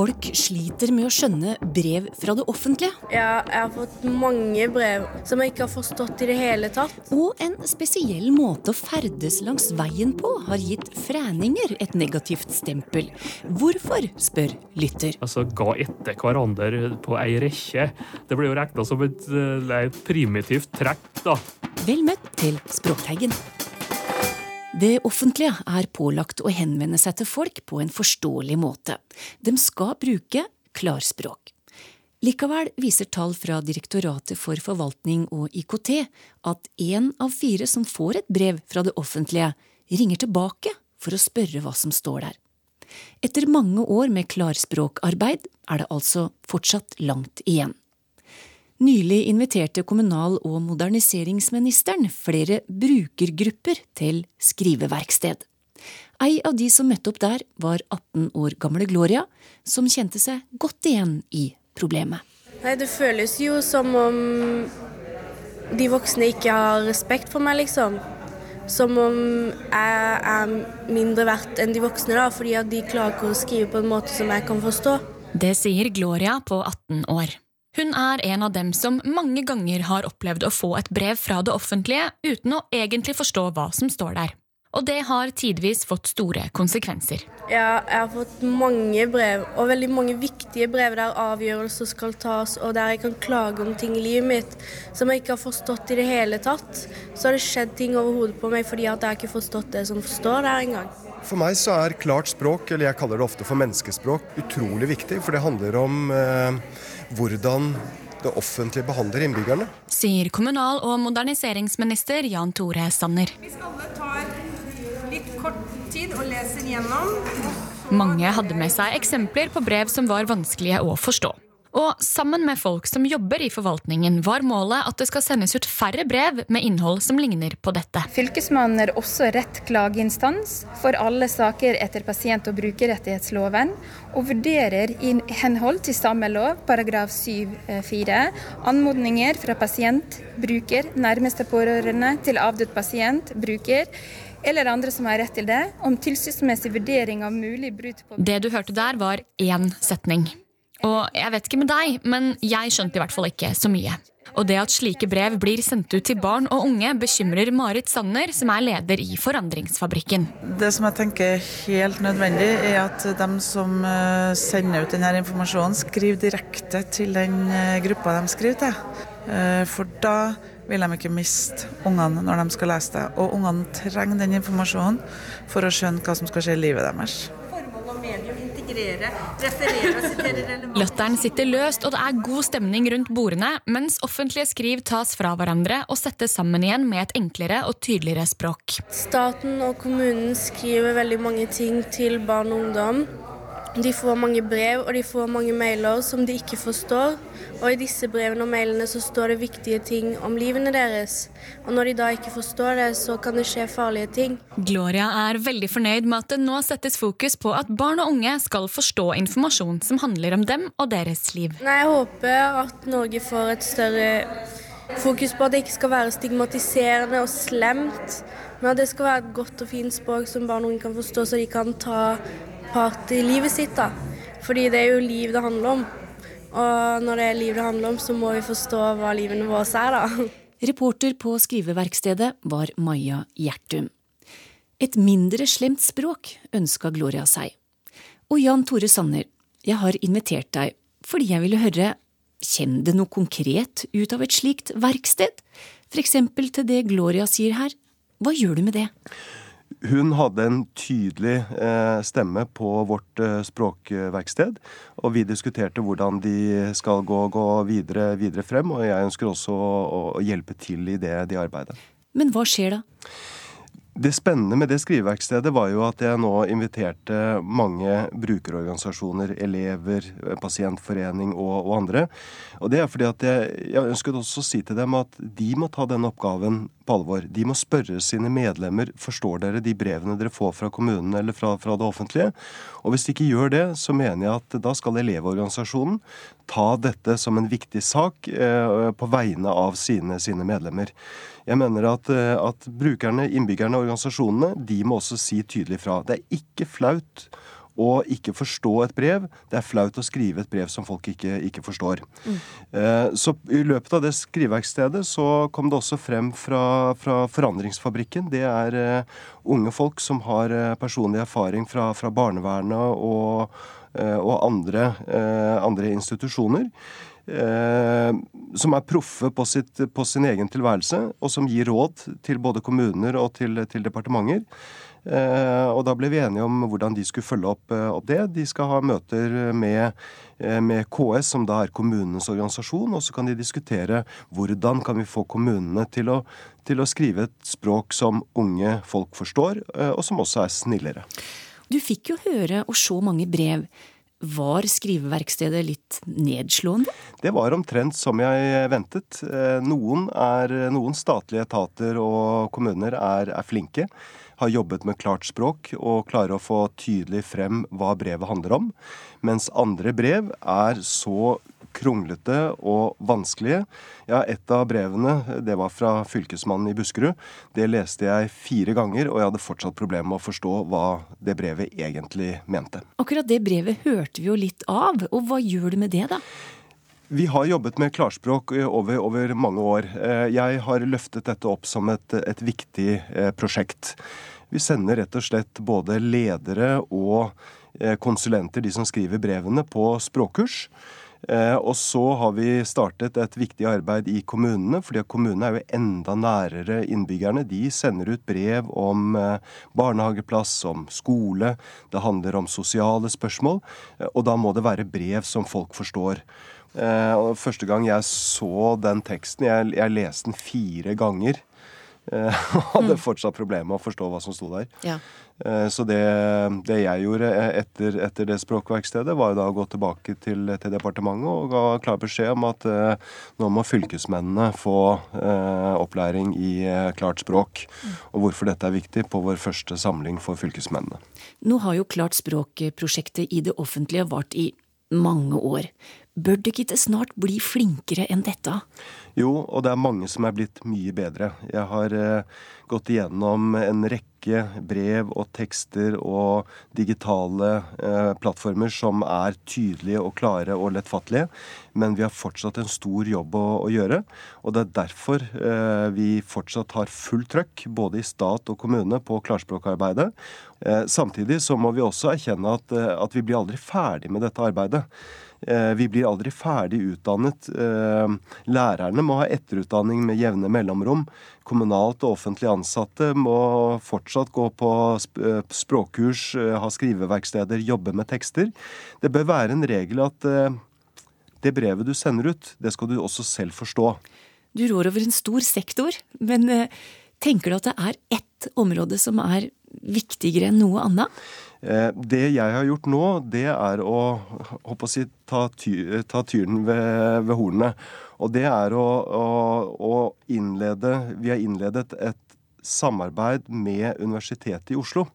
Folk sliter med å skjønne brev fra det offentlige. Ja, jeg har fått mange brev som jeg ikke har forstått i det hele tatt. Og en spesiell måte å ferdes langs veien på har gitt fræninger et negativt stempel. Hvorfor, spør lytter. Altså Ga etter hverandre på ei rekke. Det blir jo regna som et, eh, et primitivt trekk, da. Vel møtt til Språkteigen. Det offentlige er pålagt å henvende seg til folk på en forståelig måte. De skal bruke klarspråk. Likevel viser tall fra Direktoratet for forvaltning og IKT at én av fire som får et brev fra det offentlige, ringer tilbake for å spørre hva som står der. Etter mange år med klarspråkarbeid er det altså fortsatt langt igjen. Nylig inviterte kommunal- og moderniseringsministeren flere brukergrupper til skriveverksted. Ei av de som møtte opp der, var 18 år gamle Gloria, som kjente seg godt igjen i problemet. Nei, Det føles jo som om de voksne ikke har respekt for meg, liksom. Som om jeg er mindre verdt enn de voksne, da, fordi at de klarer ikke å skrive på en måte som jeg kan forstå. Det sier Gloria på 18 år. Hun er en av dem som mange ganger har opplevd å få et brev fra det offentlige uten å egentlig forstå hva som står der. Og det har tidvis fått store konsekvenser. Ja, jeg har fått mange brev, og veldig mange viktige brev der avgjørelser skal tas, og der jeg kan klage om ting i livet mitt som jeg ikke har forstått i det hele tatt. Så har det skjedd ting over hodet på meg fordi at jeg ikke har forstått det som står der engang. For meg så er klart språk, eller jeg kaller det ofte for menneskespråk, utrolig viktig. For det handler om eh, hvordan det offentlige behandler innbyggerne. Sier kommunal- og moderniseringsminister Jan Tore Sanner. Vi alle tar litt og leser gjennom Mange hadde med seg eksempler på brev som var vanskelige å forstå. Og sammen med folk som jobber i forvaltningen, var målet at det skal sendes ut færre brev med innhold som ligner på dette. Fylkesmannen er også rett klageinstans for alle saker etter pasient- og brukerrettighetsloven, og vurderer i henhold til samme lov, paragraf 7-4, anmodninger fra pasient, bruker, nærmeste pårørende til avdød pasient, bruker, eller andre som har rett til det, om tilsynsmessig vurdering av mulig brudd på Det du hørte der, var én setning. Og jeg vet ikke med deg, men jeg skjønte i hvert fall ikke så mye. Og det at slike brev blir sendt ut til barn og unge, bekymrer Marit Sanner, som er leder i Forandringsfabrikken. Det som jeg tenker er helt nødvendig, er at de som eh, sender ut denne informasjonen, skriver direkte til den eh, gruppa de skriver til. Eh, for da vil de ikke miste ungene når de skal lese det. Og ungene trenger den informasjonen for å skjønne hva som skal skje i livet deres. Latteren sitter løst, og det er god stemning rundt bordene, mens offentlige skriv tas fra hverandre og settes sammen igjen med et enklere og tydeligere språk. Staten og kommunen skriver veldig mange ting til barn og ungdom. De får mange brev og de får mange mailer som de ikke forstår. Og i disse brevene og mailene så står det viktige ting om livene deres. Og når de da ikke forstår det, så kan det skje farlige ting. Gloria er veldig fornøyd med at det nå settes fokus på at barn og unge skal forstå informasjon som handler om dem og deres liv. Nei, Jeg håper at Norge får et større fokus på at det ikke skal være stigmatiserende og slemt, men at det skal være et godt og fint språk som barn og unge kan forstå, så de kan ta part i livet sitt. da. Fordi det er jo liv det handler om. Og når det er liv det handler om, så må vi forstå hva livene våre er, da. Reporter på skriveverkstedet var Maja Gjertum. Et mindre slemt språk ønska Gloria seg. Og Jan Tore Sanner, jeg har invitert deg fordi jeg ville høre Kjem det noe konkret ut av et slikt verksted? Eksempel til det Gloria sier her. Hva gjør du med det? Hun hadde en tydelig eh, stemme på vårt eh, språkverksted. Og vi diskuterte hvordan de skal gå, gå videre, videre, frem. Og jeg ønsker også å, å hjelpe til i det, de arbeidet. Men hva skjer da? Det spennende med det skriveverkstedet var jo at jeg nå inviterte mange brukerorganisasjoner, elever, pasientforening og, og andre. Og det er fordi at jeg, jeg ønsket også å si til dem at de må ta den oppgaven på alvor. De må spørre sine medlemmer forstår dere de brevene dere får fra kommunen eller fra, fra det offentlige. Og hvis de ikke gjør det, så mener jeg at da skal Elevorganisasjonen ta dette som en viktig sak eh, på vegne av sine, sine medlemmer. Jeg mener at, eh, at brukerne, innbyggerne og organisasjonene de må også si tydelig fra. Det er ikke flaut å ikke forstå et brev. Det er flaut å skrive et brev som folk ikke, ikke forstår. Mm. Så i løpet av det skriveverkstedet så kom det også frem fra, fra Forandringsfabrikken. Det er eh, unge folk som har eh, personlig erfaring fra, fra barnevernet og, og andre, andre, institusjoner. Eh, som er proffe på, sitt, på, sin egen tilværelse, og som gir råd til både kommuner og til, til departementer. Eh, og da ble vi enige om hvordan de skulle følge opp, eh, opp det. De skal ha møter med, eh, med, KS, som da er kommunenes organisasjon, og så kan de diskutere hvordan kan vi få kommunene til å, til å skrive et språk som unge folk forstår, og som også er snillere. Du fikk jo høre og se mange brev. Var skriveverkstedet litt nedslående? Det var omtrent som jeg ventet. Noen, er, noen statlige etater og kommuner er, er flinke har jobbet med klart språk og klarer å få tydelig frem hva brevet handler om. Mens andre brev er så kronglete og vanskelige. Ja, et av brevene, det var fra fylkesmannen i Buskerud. Det leste jeg fire ganger, og jeg hadde fortsatt problemer med å forstå hva det brevet egentlig mente. Akkurat det brevet hørte vi jo litt av, og hva gjør du med det, da? Vi har jobbet med klarspråk eh, over, over, mange år. Eh, jeg har løftet dette opp som et, et viktig eh, prosjekt. Vi sender rett og slett både ledere og konsulenter, de som skriver brevene, på språkkurs. Og så har vi startet et viktig arbeid i kommunene, fordi kommunene er jo enda nærere innbyggerne. De sender ut brev om barnehageplass, om skole, det handler om sosiale spørsmål. Og da må det være brev som folk forstår. Eh, og Første gang jeg så den teksten, jeg, jeg leste den fire ganger. Eh, og hadde mm. fortsatt problemer med å forstå hva som sto der. Ja. Eh, så det, det, jeg gjorde etter, etter, det språkverkstedet, var jo da å gå tilbake til, til departementet og ga klar beskjed om at eh, nå må fylkesmennene få eh, opplæring i eh, klart språk. Mm. Og hvorfor dette er viktig på vår første samling for fylkesmennene. Nå har jo Klart språk-prosjektet i det offentlige vart i mange år. Bør dere ikke snart bli flinkere enn dette? Jo, og det er mange som er blitt mye bedre. Jeg har eh, gått igjennom en rekke brev og tekster og digitale eh, plattformer som er tydelige og klare og lettfattelige. Men vi har fortsatt en stor jobb å, å gjøre. Og det er derfor eh, vi fortsatt har fullt trøkk, både i stat og kommune, på klarspråkarbeidet. Eh, samtidig så må vi også erkjenne at, eh, at vi blir aldri ferdig med dette arbeidet. Eh, vi blir aldri ferdig utdannet. Eh, lærerne må ha etterutdanning med jevne mellomrom. Kommunalt og offentlig ansatte må fortsatt gå på eh, språkkurs, ha skriveverksteder, jobbe med tekster. Det bør være en regel at det brevet du sender ut, det skal du også selv forstå. Du rår over en stor sektor, men tenker du at det er ett område som er viktigere enn noe annet? Eh, det jeg har gjort nå, det er å, å si, ta, ty, ta, tyren ved, ved, hornene. Og det er å, å, å, innlede Vi har innledet et samarbeid med Universitetet i Oslo.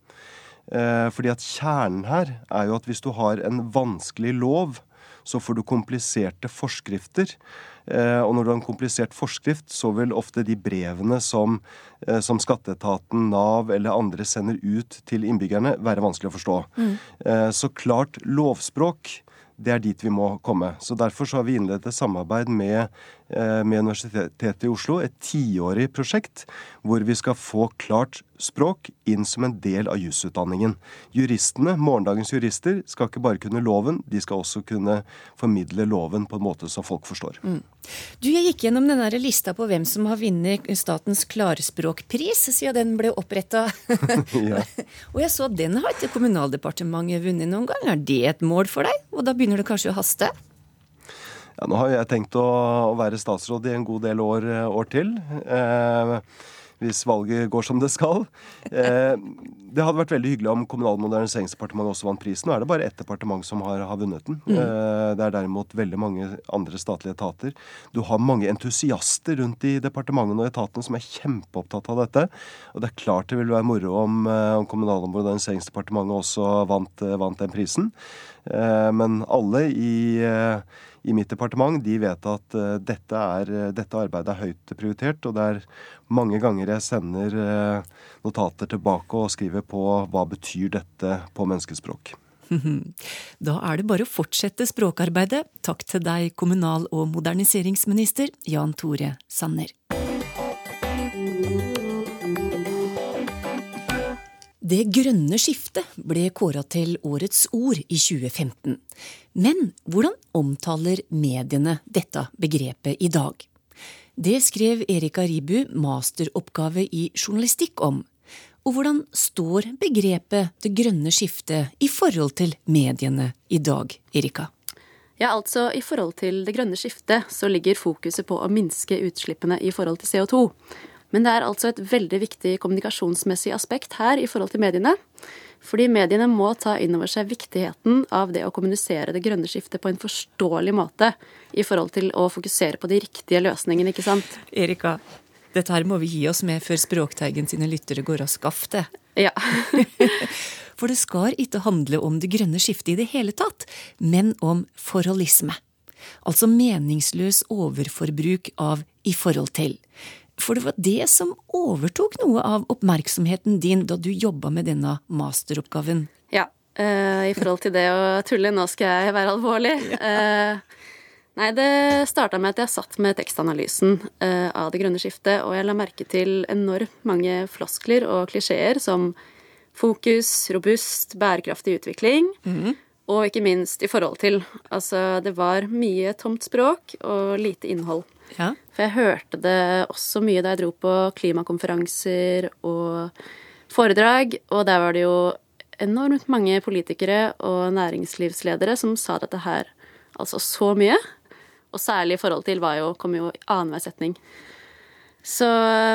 Eh, fordi at kjernen her er jo at hvis du har en vanskelig lov, så får du kompliserte forskrifter. Eh, og når du har en komplisert forskrift, så vil ofte de brevene som, eh, som skatteetaten, Nav eller andre sender ut til innbyggerne, være vanskelig å forstå. Mm. Eh, så klart lovspråk det er dit vi må komme. Så Derfor så har vi innledet et samarbeid med, med Universitetet i Oslo, et tiårig prosjekt hvor vi skal få klart språk inn som en del av jusutdanningen. Juristene, morgendagens jurister, skal ikke bare kunne loven, de skal også kunne formidle loven på en måte som folk forstår. Mm. Du, Jeg gikk gjennom den der lista på hvem som har vunnet Statens klarspråkpris siden den ble oppretta. Og jeg så den har ikke Kommunaldepartementet vunnet noen gang. Er det et mål for deg? Og da begynner det kanskje å haste? Ja, Nå har jeg tenkt å, være statsråd i en god del år, år til. Eh, hvis valget går som det skal. Eh, det hadde vært veldig hyggelig om Kommunal- og moderniseringsdepartementet også vant prisen. Nå er det bare ett departement som har, har vunnet den. Mm. Eh, det er derimot veldig mange andre statlige etater. Du har mange entusiaster rundt i departementene og etatene som er kjempeopptatt av dette. Og det er klart det ville være moro om, eh, om Kommunal- og moderniseringsdepartementet også vant, eh, vant den prisen. Eh, men alle i i mitt departement de vet at uh, dette, er, dette, arbeidet er høyt prioritert. Og det er mange ganger jeg sender notater tilbake og skriver på hva betyr dette på menneskespråk. Da er det bare å fortsette språkarbeidet. Takk til deg, kommunal- og moderniseringsminister Jan Tore Sanner. Det grønne skiftet ble kåra til årets ord i 2015. Men hvordan omtaler mediene dette begrepet i dag? Det skrev Erika Ribu masteroppgave i journalistikk om. Og hvordan står begrepet det grønne skiftet i forhold til mediene i dag, Erika? Ja, altså I forhold til det grønne skiftet så ligger fokuset på å minske utslippene i forhold til CO2. Men det er altså et veldig viktig kommunikasjonsmessig aspekt her i forhold til mediene. Fordi mediene må ta inn over seg viktigheten av det å kommunisere det grønne skiftet på en forståelig måte i forhold til å fokusere på de riktige løsningene, ikke sant? Erika, dette her må vi gi oss med før Språkteigen sine lyttere går av skaftet. Ja. For det skal ikke handle om det grønne skiftet i det hele tatt, men om forholdisme. Altså meningsløs overforbruk av i forhold til. For det var det som overtok noe av oppmerksomheten din da du jobba med denne masteroppgaven. Ja. Uh, I forhold til det å tulle, nå skal jeg være alvorlig. Uh, Nei, det starta med at jeg satt med tekstanalysen uh, av det grønne skiftet, og jeg la merke til enormt mange floskler og klisjeer som fokus, robust, bærekraftig utvikling, mm. og ikke minst i forhold til. Altså, det var mye tomt språk og lite innhold. Ja. For jeg hørte det også mye da jeg dro på klimakonferanser og foredrag, og der var det jo enormt mange politikere og næringslivsledere som sa dette her altså så mye. Og særlig i forhold til var jo, kom jo annenhver setning. Så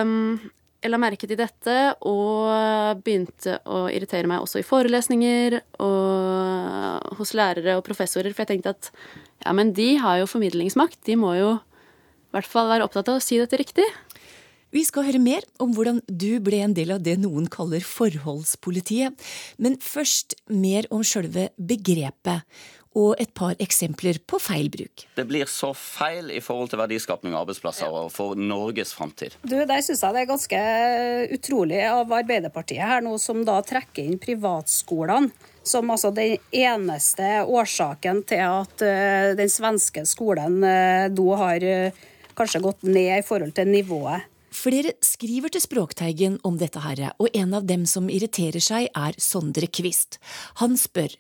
um, jeg la merke til dette og begynte å irritere meg også i forelesninger og hos lærere og professorer, for jeg tenkte at ja, men de har jo formidlingsmakt. De må jo i hvert fall være opptatt av å si dette riktig. Vi skal høre mer om hvordan du ble en del av det noen kaller forholdspolitiet. Men først mer om sjølve begrepet og et par eksempler på feil bruk. Det blir så feil i forhold til verdiskapning av arbeidsplasser og for Norges framtid. Du, Der syns jeg det er ganske utrolig av Arbeiderpartiet her nå, som da trekker inn privatskolene som altså den eneste årsaken til at uh, den svenske skolen da har uh, kanskje gått ned i forhold til nivået. Flere skriver til Språkteigen om dette her, og en av dem som irriterer seg, er Sondre Kvist. Han spør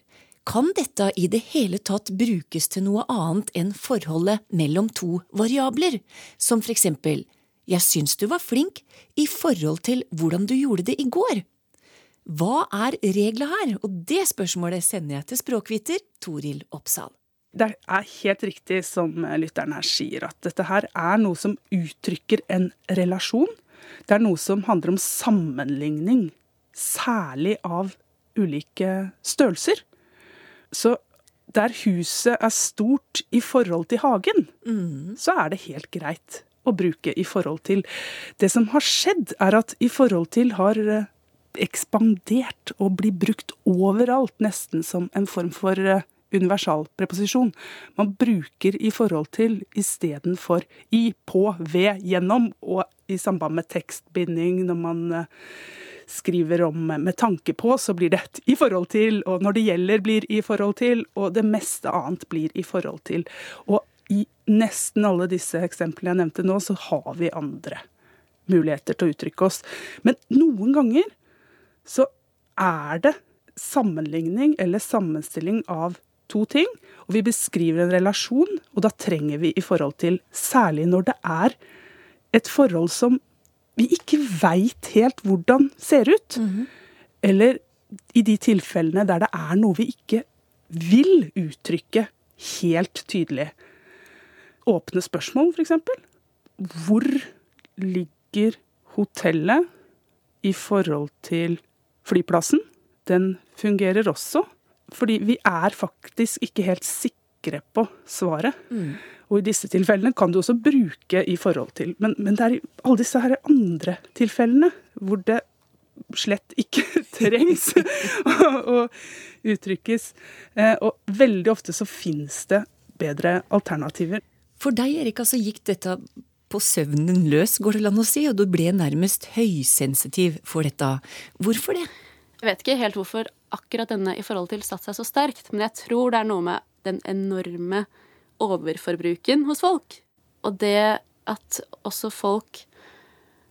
kan dette i det hele tatt brukes til noe annet enn forholdet mellom to variabler, som for eksempel jeg syns du var flink i forhold til hvordan du gjorde det i går? Hva er regla her, og det spørsmålet sender jeg til språkviter Toril Oppsal. Det er helt riktig som lytteren her sier, at dette her er noe som uttrykker en relasjon. Det er noe som handler om sammenligning, særlig av ulike størrelser. Så der huset er stort i forhold til hagen, mm. så er det helt greit å bruke i forhold til. Det som har skjedd, er at i forhold til har eh, ekspandert og blir brukt overalt, nesten som en form for eh, universalpreposisjon. Man bruker i forhold til istedenfor i, på, ved, gjennom, og i samband med tekstbinding når man eh, skriver om med tanke på, så blir det i forhold til, og når det gjelder, blir i forhold til, og det meste annet blir i forhold til. Og i nesten alle disse eksemplene jeg nevnte nå, så har vi andre muligheter til å uttrykke oss. Men noen ganger så er det sammenligning eller sammenstilling av to ting. Og vi beskriver en relasjon, og da trenger vi i forhold til, særlig når det er et forhold som vi ikke veit helt hvordan ser ut. Mm -hmm. Eller i de tilfellene der det er noe vi ikke vil uttrykke helt tydelig. Åpne spørsmål, f.eks. Hvor ligger hotellet i forhold til flyplassen? Den fungerer også. Fordi vi er faktisk ikke helt sikre på svaret. Mm. Og i disse tilfellene kan du også bruke i forhold til. Men, men det er i alle disse her andre tilfellene hvor det slett ikke trengs å, uttrykkes. Eh, og veldig ofte så finnes det bedre alternativer. For deg, Erika, så gikk dette på søvnen løs, går det an å si, og du ble nærmest høysensitiv for dette. Hvorfor det? Jeg vet ikke helt hvorfor akkurat denne i forhold til satt seg så sterkt, men jeg tror det er noe med den enorme overforbruken hos folk. Og det at også folk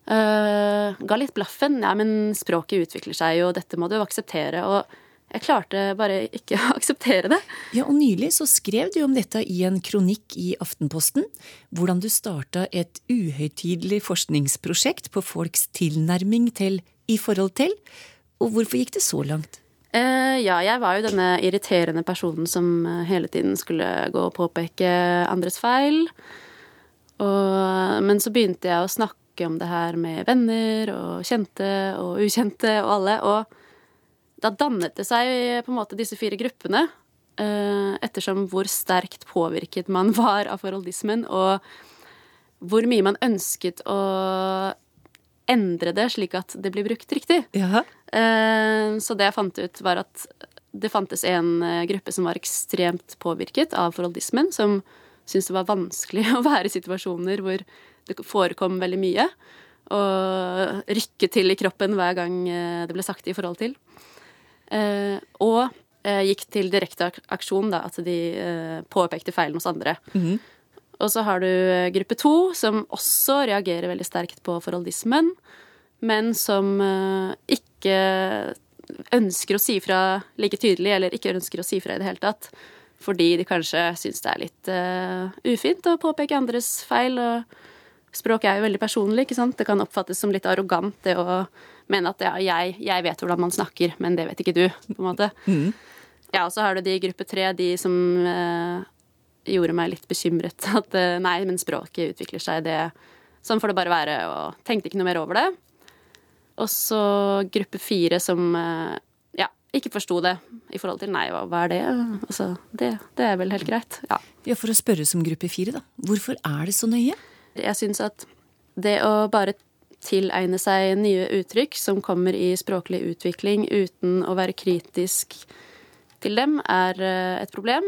øh, ga litt blaffen. Ja, men språket utvikler seg jo, dette må du akseptere. Og jeg klarte bare ikke å akseptere det. Ja, og Nylig så skrev du om dette i en kronikk i Aftenposten. Hvordan du starta et uhøytidelig forskningsprosjekt på folks tilnærming til i forhold til. Og hvorfor gikk det så langt? Eh, ja, jeg var jo denne irriterende personen som eh, hele tiden skulle gå og påpeke andres feil. Og, men så begynte jeg å snakke om det her med venner og kjente og ukjente og alle. Og da dannet det seg på en måte disse fire gruppene. Uh, ettersom hvor sterkt påvirket man var av forholdismen, og hvor mye man ønsket å endre det slik at det blir brukt riktig. Ja. Eh, så det jeg fant ut, var at det fantes en eh, gruppe som var ekstremt påvirket av forholdismen, som syntes det var vanskelig å være i situasjoner hvor det forekom veldig mye. Og rykke til i kroppen hver gang eh, det ble sagt i forhold til. Og gikk til direkte aksjon, da, at de påpekte feilen hos andre. Mhm. Og så har du gruppe to, som også reagerer veldig sterkt på forholdismen, men som ikke ønsker å si fra like tydelig, eller ikke ønsker å si fra i det hele tatt. Fordi de kanskje syns det er litt uh, ufint å påpeke andres feil. Og Språket er jo veldig personlig, ikke sant. Det kan oppfattes som litt arrogant, det å mene at ja, jeg, jeg vet hvordan man snakker, men det vet ikke du, på en måte. Mm. Ja, og så har du de i gruppe tre, de som uh, gjorde meg litt bekymret. At uh, nei, men språket utvikler seg, det Sånn får det bare være, og tenkte ikke noe mer over det. Og så gruppe fire som ja, ikke forsto det i forhold til nei, hva, hva er det? Altså, det? Det er vel helt greit. Ja. ja, For å spørre som gruppe fire, da. Hvorfor er det så nøye? Jeg syns at det å bare tilegne seg nye uttrykk som kommer i språklig utvikling uten å være kritisk til dem, er et problem.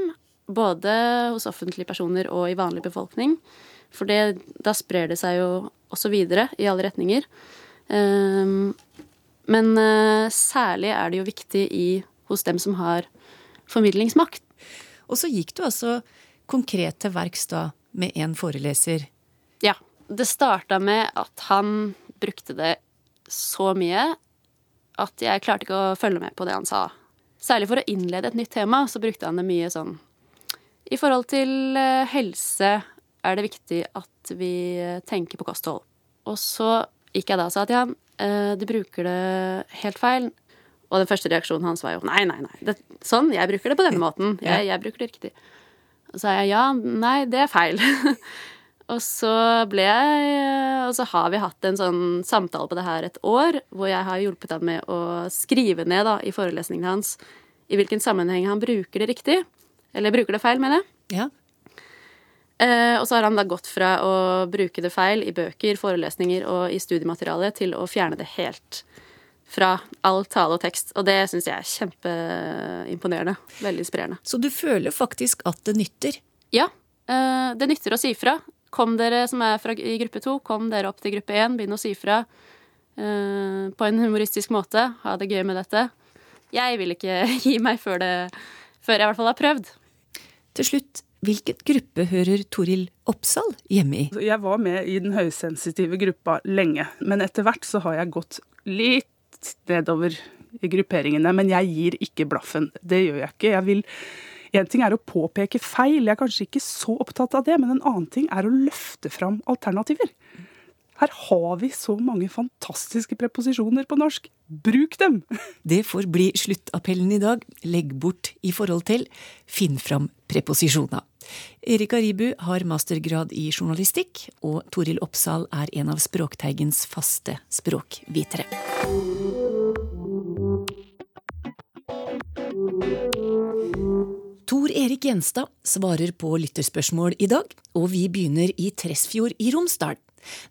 Både hos offentlige personer og i vanlig befolkning. For det, da sprer det seg jo også videre i alle retninger. Um, men uh, særlig er det jo viktig i, hos dem som har formidlingsmakt. Og så gikk du altså konkret til verks da med en foreleser. Ja. Det starta med at han brukte det så mye at jeg klarte ikke å følge med på det han sa. Særlig for å innlede et nytt tema, så brukte han det mye sånn I forhold til uh, helse er det viktig at vi tenker på kosthold. Og så gikk jeg da og sa til han du bruker det helt feil. Og den første reaksjonen hans var jo nei, nei, nei. Det, sånn, jeg bruker det på denne måten. Jeg, jeg bruker det riktig. Og så sa jeg ja, nei, det er feil. og så ble jeg Og så har vi hatt en sånn samtale på det her et år, hvor jeg har hjulpet han med å skrive ned da, i forelesningene hans i hvilken sammenheng han bruker det riktig. Eller bruker det feil, mener jeg. Ja. Eh, og så har han da gått fra å bruke det feil i bøker, forelesninger og i studiemateriale til å fjerne det helt fra all tale og tekst. Og det syns jeg er kjempeimponerende. Veldig inspirerende. Så du føler faktisk at det nytter? Ja. Eh, det nytter å si fra. Kom dere som er fra, i gruppe to, kom dere opp til gruppe én. Begynn å si fra eh, på en humoristisk måte. Ha det gøy med dette. Jeg vil ikke gi meg før, det, før jeg i hvert fall har prøvd. Til slutt, Hvilken gruppe hører Toril Oppsal hjemme i? Jeg var med i den høysensitive gruppa lenge, men etter hvert så har jeg gått litt nedover i grupperingene. Men jeg gir ikke blaffen. Det gjør jeg ikke. Jeg vil en ting er å påpeke feil, jeg er kanskje ikke så opptatt av det, men en annen ting er å løfte fram alternativer. Her har vi så mange fantastiske preposisjoner på norsk. Bruk dem! Det får bli sluttappellen i dag. Legg bort i forhold til. Finn fram preposisjoner. Erik Aribu har mastergrad i journalistikk, og Toril Oppsal er en av Språkteigens faste språkvitere. Tor Erik Gjenstad svarer på lytterspørsmål i dag, og vi begynner i Tresfjord i Romsdal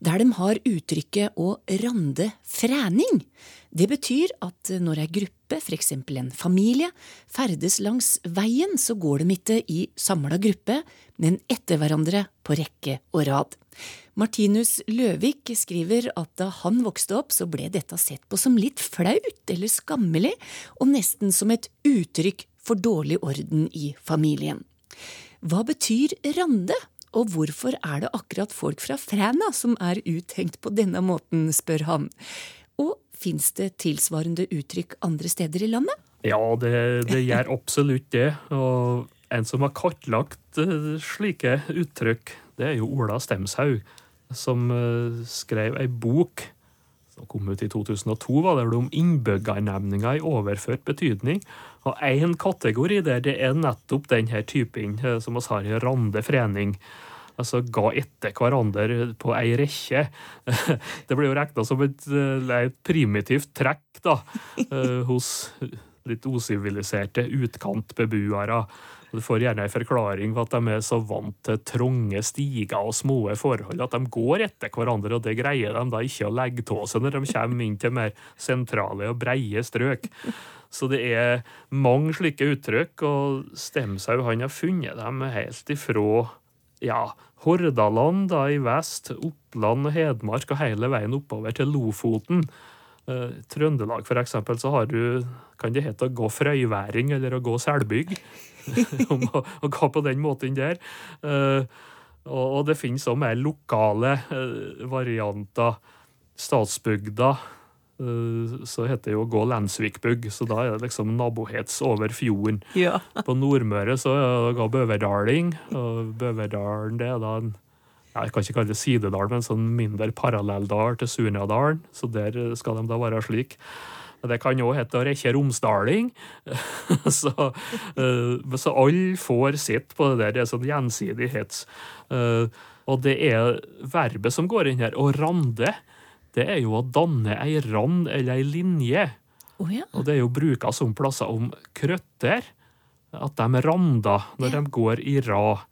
der de har uttrykket å rande fræning. Det betyr at når ei gruppe f.eks. en familie, ferdes langs veien, så går de ikke i samla gruppe, men etter hverandre på rekke og rad. Martinus Løvik skriver at da han vokste opp, så ble dette sett på som litt flaut eller skammelig, og nesten som et uttrykk for dårlig orden i familien. Hva betyr rande, og hvorfor er det akkurat folk fra Fræna som er uthengt på denne måten, spør han. Og fins det tilsvarende uttrykk andre steder i landet? Ja, det, det gjør absolutt det. Og en som har kartlagt eh, slike uttrykk, det er jo Ola Stemshaug, som eh, skrev ei bok som kom ut i 2002, var det om innbyggernemninga i overført betydning. Og én kategori der det er nettopp denne typen eh, som vi har i Rande forening. Altså ga etter hverandre på ei rekke. Det blir jo regna som et, eh, et, primitivt trekk da, eh, hos litt usiviliserte utkantbeboere. Du får gjerne en forklaring på at de er så vant til trange stiger og små forhold at de går etter hverandre, og det greier de da ikke å legge av seg når de kommer inn til mer sentrale og breie strøk. Så det er mange slike uttrykk, og Stemshaug har funnet dem helt ifra ja, Hordaland da i vest, Oppland og Hedmark og hele veien oppover til Lofoten. Uh, Trøndelag, for eksempel, så har du kan det hete å gå frøyværing eller å gå selbygg. Om å, å, gå på den måten der. Uh, og, og, det finnes òg mer lokale uh, varianter. Statsbygda uh, så heter det jo gå Lensvikbygg, så da er det liksom nabohets over fjorden. Ja. På Nordmøre så er det gå Bøverdaling, og Bøverdalen det er da en jeg kan ikke kalle det sidedal, men en sånn mindre parallelldal til Surnadalen. Så der skal de da være slik. Det kan òg hete rekke romsdaling. så, uh, så alle får sitt på det der. Det er sånn gjensidig hets. Uh, og det er verbet som går inn her. Å rande det er jo å danne ei rand eller ei linje. Oh, ja. Og det er jo bruka som plasser om krøtter. At de rander når ja. de går i rad.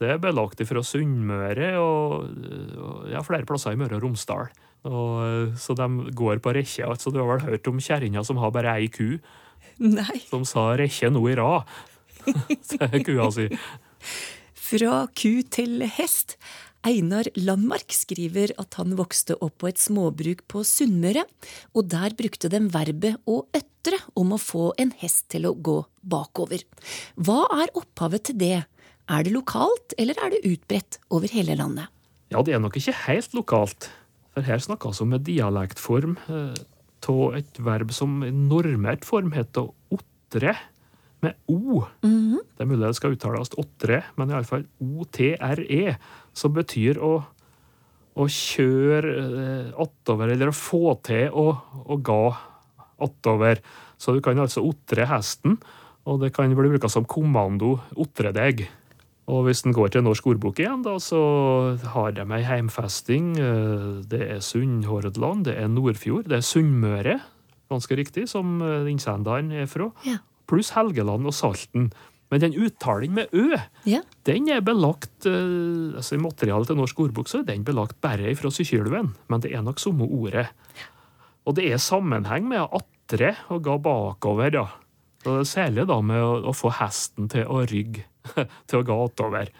Det er belagt fra Sunnmøre og, og ja, flere plasser i Møre og Romsdal. Og, så de går på rekke. Altså, du har vel hørt om kjerringa som har bare ei ku? Nei. Som sa 'rekke nå i rad'. Det er kua si. Fra ku til hest. Einar Landmark skriver at han vokste opp på et småbruk på Sunnmøre, og der brukte de verbet å øtre om å få en hest til å gå bakover. Hva er opphavet til det? Er det lokalt, eller er det utbredt over hele landet? Ja, det er nok ikke helt lokalt. For her snakkes om en dialektform av eh, et verb som i normert form heter otre med O. Mm -hmm. Det er mulig det skal uttales åtre, men iallfall O-T-R-E, som betyr å, å kjøre eh, attover, eller å få til å, å ga attover. Så du kan altså otre hesten, og det kan bli brukt som kommando otre deg. Og hvis en går til Norsk ordbok igjen, da, så har de ei heimfesting. Eh, det er Sunnhordland, det er Nordfjord, det er Sunnmøre, ganske riktig, som eh, innsenderen er fra. Ja pluss Helgeland og Salten. Men den uttalen med ø, ja. den er belagt uh, altså I materialet til Norsk ordbok så er den belagt bare fra Sykkylven, men det er nok samme ordet. Og det er sammenheng med atre og ga bakover, ja. Og særlig da med å, å, få hesten til å rygge, til å gå attover.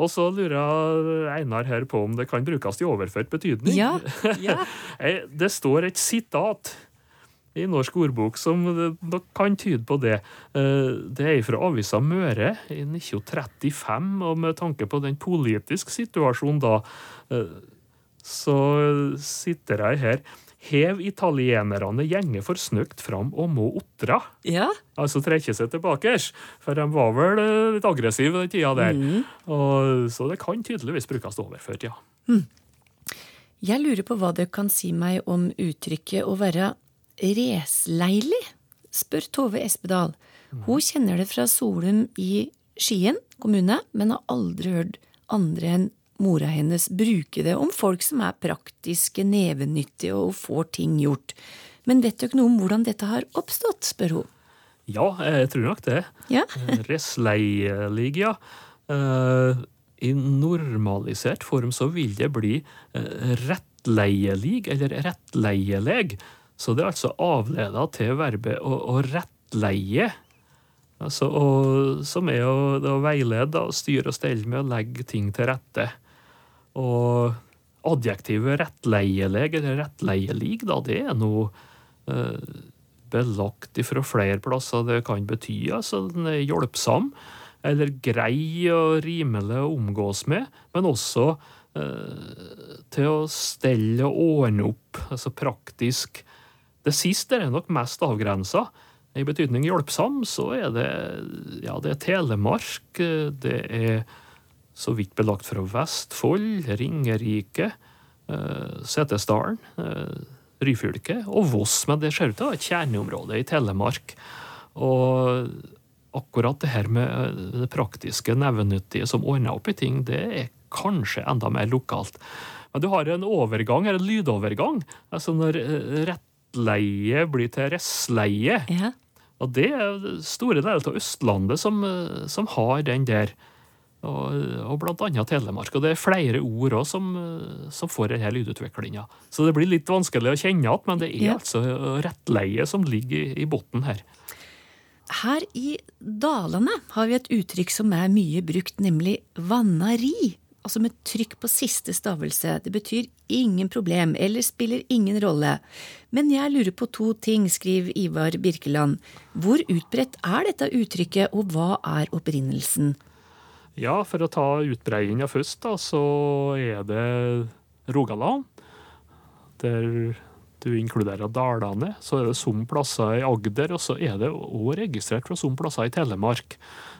Og så lurer Einar her på om det kan brukes i overført betydning. Ja, ja. det står et sitat i Norsk ordbok som kan tyde på det. Eh, det er fra avisa Møre i 1935, og med tanke på den politiske situasjonen da, eh, så sitter jeg her. Hev italienerne gjenge for snøkt fram og må otra. Ja. Altså trekke seg tilbake, for de var vel eh, litt aggressive den tida der. Mm. Og, så det kan tydeligvis brukes overført, ja. Mm. Jeg lurer på hva det kan si meg om uttrykket å være resleilig, spør Tove Espedal. Hun kjenner det fra Solum i Skien kommune, men har aldri hørt andre enn mora hennes bruke det om folk som er praktiske, nevenyttige og får ting gjort. Men vet du ikke noe om hvordan dette har oppstått, spør hun. Ja, jeg tror nok det. Ja. Resleilig, ja. Uh, I normalisert form så vil det bli uh, rettleielig eller rettleieleg Så det er altså avleda til verbet å, å rettleie. Altså, og, som er å, å veilede styre og stelle med å legge ting til rette. Og adjektivet rettleielig eller rettleielig, da, det er noe eh, belagt fra flere plasser. Det kan bety altså den er hjelpsom, eller grei og rimelig å omgås med, men også eh, til å stelle og ordne opp, altså praktisk. Det siste er nok mest avgrensa. I betydning hjelpsom, så er det ja, det er Telemark, det er så vidt belagt fra Vestfold, Ringerike, eh, Setesdalen, eh, Ryfylke og Voss. Men det ser ut til å være et kjerneområde i Telemark. Og akkurat det her med eh, det praktiske, nevenyttige som ordner opp i ting, det er kanskje enda mer lokalt. Men du har en overgang, en lydovergang. altså Når rettleie blir til restleie. Ja. Og det er store deler av Østlandet som, som har den der. Og, og annet Telemark. Og det er flere ord òg som, som, får denne lydutviklinga. Så det blir litt vanskelig å kjenne igjen, men det er Ja. altså rettleie som ligger i, i bunnen her. Her i Dalane har vi et uttrykk som er mye brukt, nemlig vannari. Altså med trykk på siste stavelse. Det betyr ingen problem, eller spiller ingen rolle. Men jeg lurer på to ting, skriver Ivar Birkeland. Hvor utbredt er dette uttrykket, og hva er opprinnelsen? Ja, for å ta utbreiinga først, da, så er det Rogaland. Der du inkluderer Dalane. Så er det som plasser i Agder, og så er det òg registrert fra som plasser i Telemark.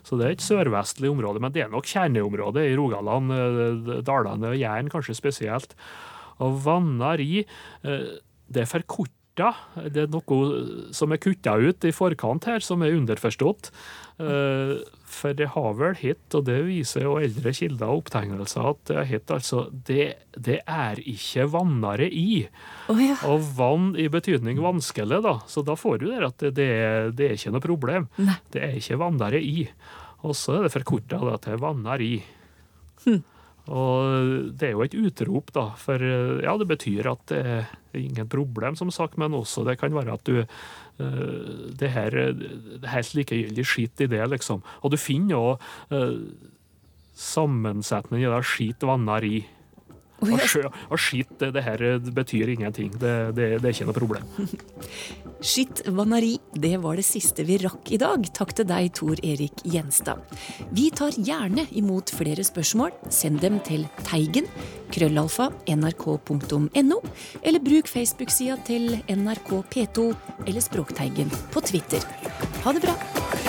Så det er et sørvestlig område, men det er nok kjerneområdet i Rogaland, eh, Dalane og Jæren kanskje spesielt. Og Vannari, i, det er forkorta. Det er noe som er kutta ut i forkant her, som er underforstått. Eh, For det har vel hett, og det viser jo eldre kilder og opptegnelser, at det har hett altså det, det er ikke vannare i. Oh, ja. Og vann i betydning vanskelig, da. Så da får du der at det, det, er, det er ikke noe problem. Nei. Det er ikke vannare i. Og så er det forkorta til vannari. Hm. Og det er jo et utrop, da, for ja, det betyr at det er ingen problem, som sagt, men også det kan være at du eh, Det her er helt likegyldig skitt i det, liksom. Og du finner òg sammensetningen i det skit vanner i. Og, og skitt, det, det her betyr ingenting. Det, det, det er ikke noe problem. Skitt vannari, det var det siste vi rakk i dag. Takk til deg, Tor Erik Gjenstad. Vi tar gjerne imot flere spørsmål. Send dem til teigen, krøllalfa, nrk.no, eller bruk Facebook-sida til NRK P2 eller Språkteigen på Twitter. Ha det bra!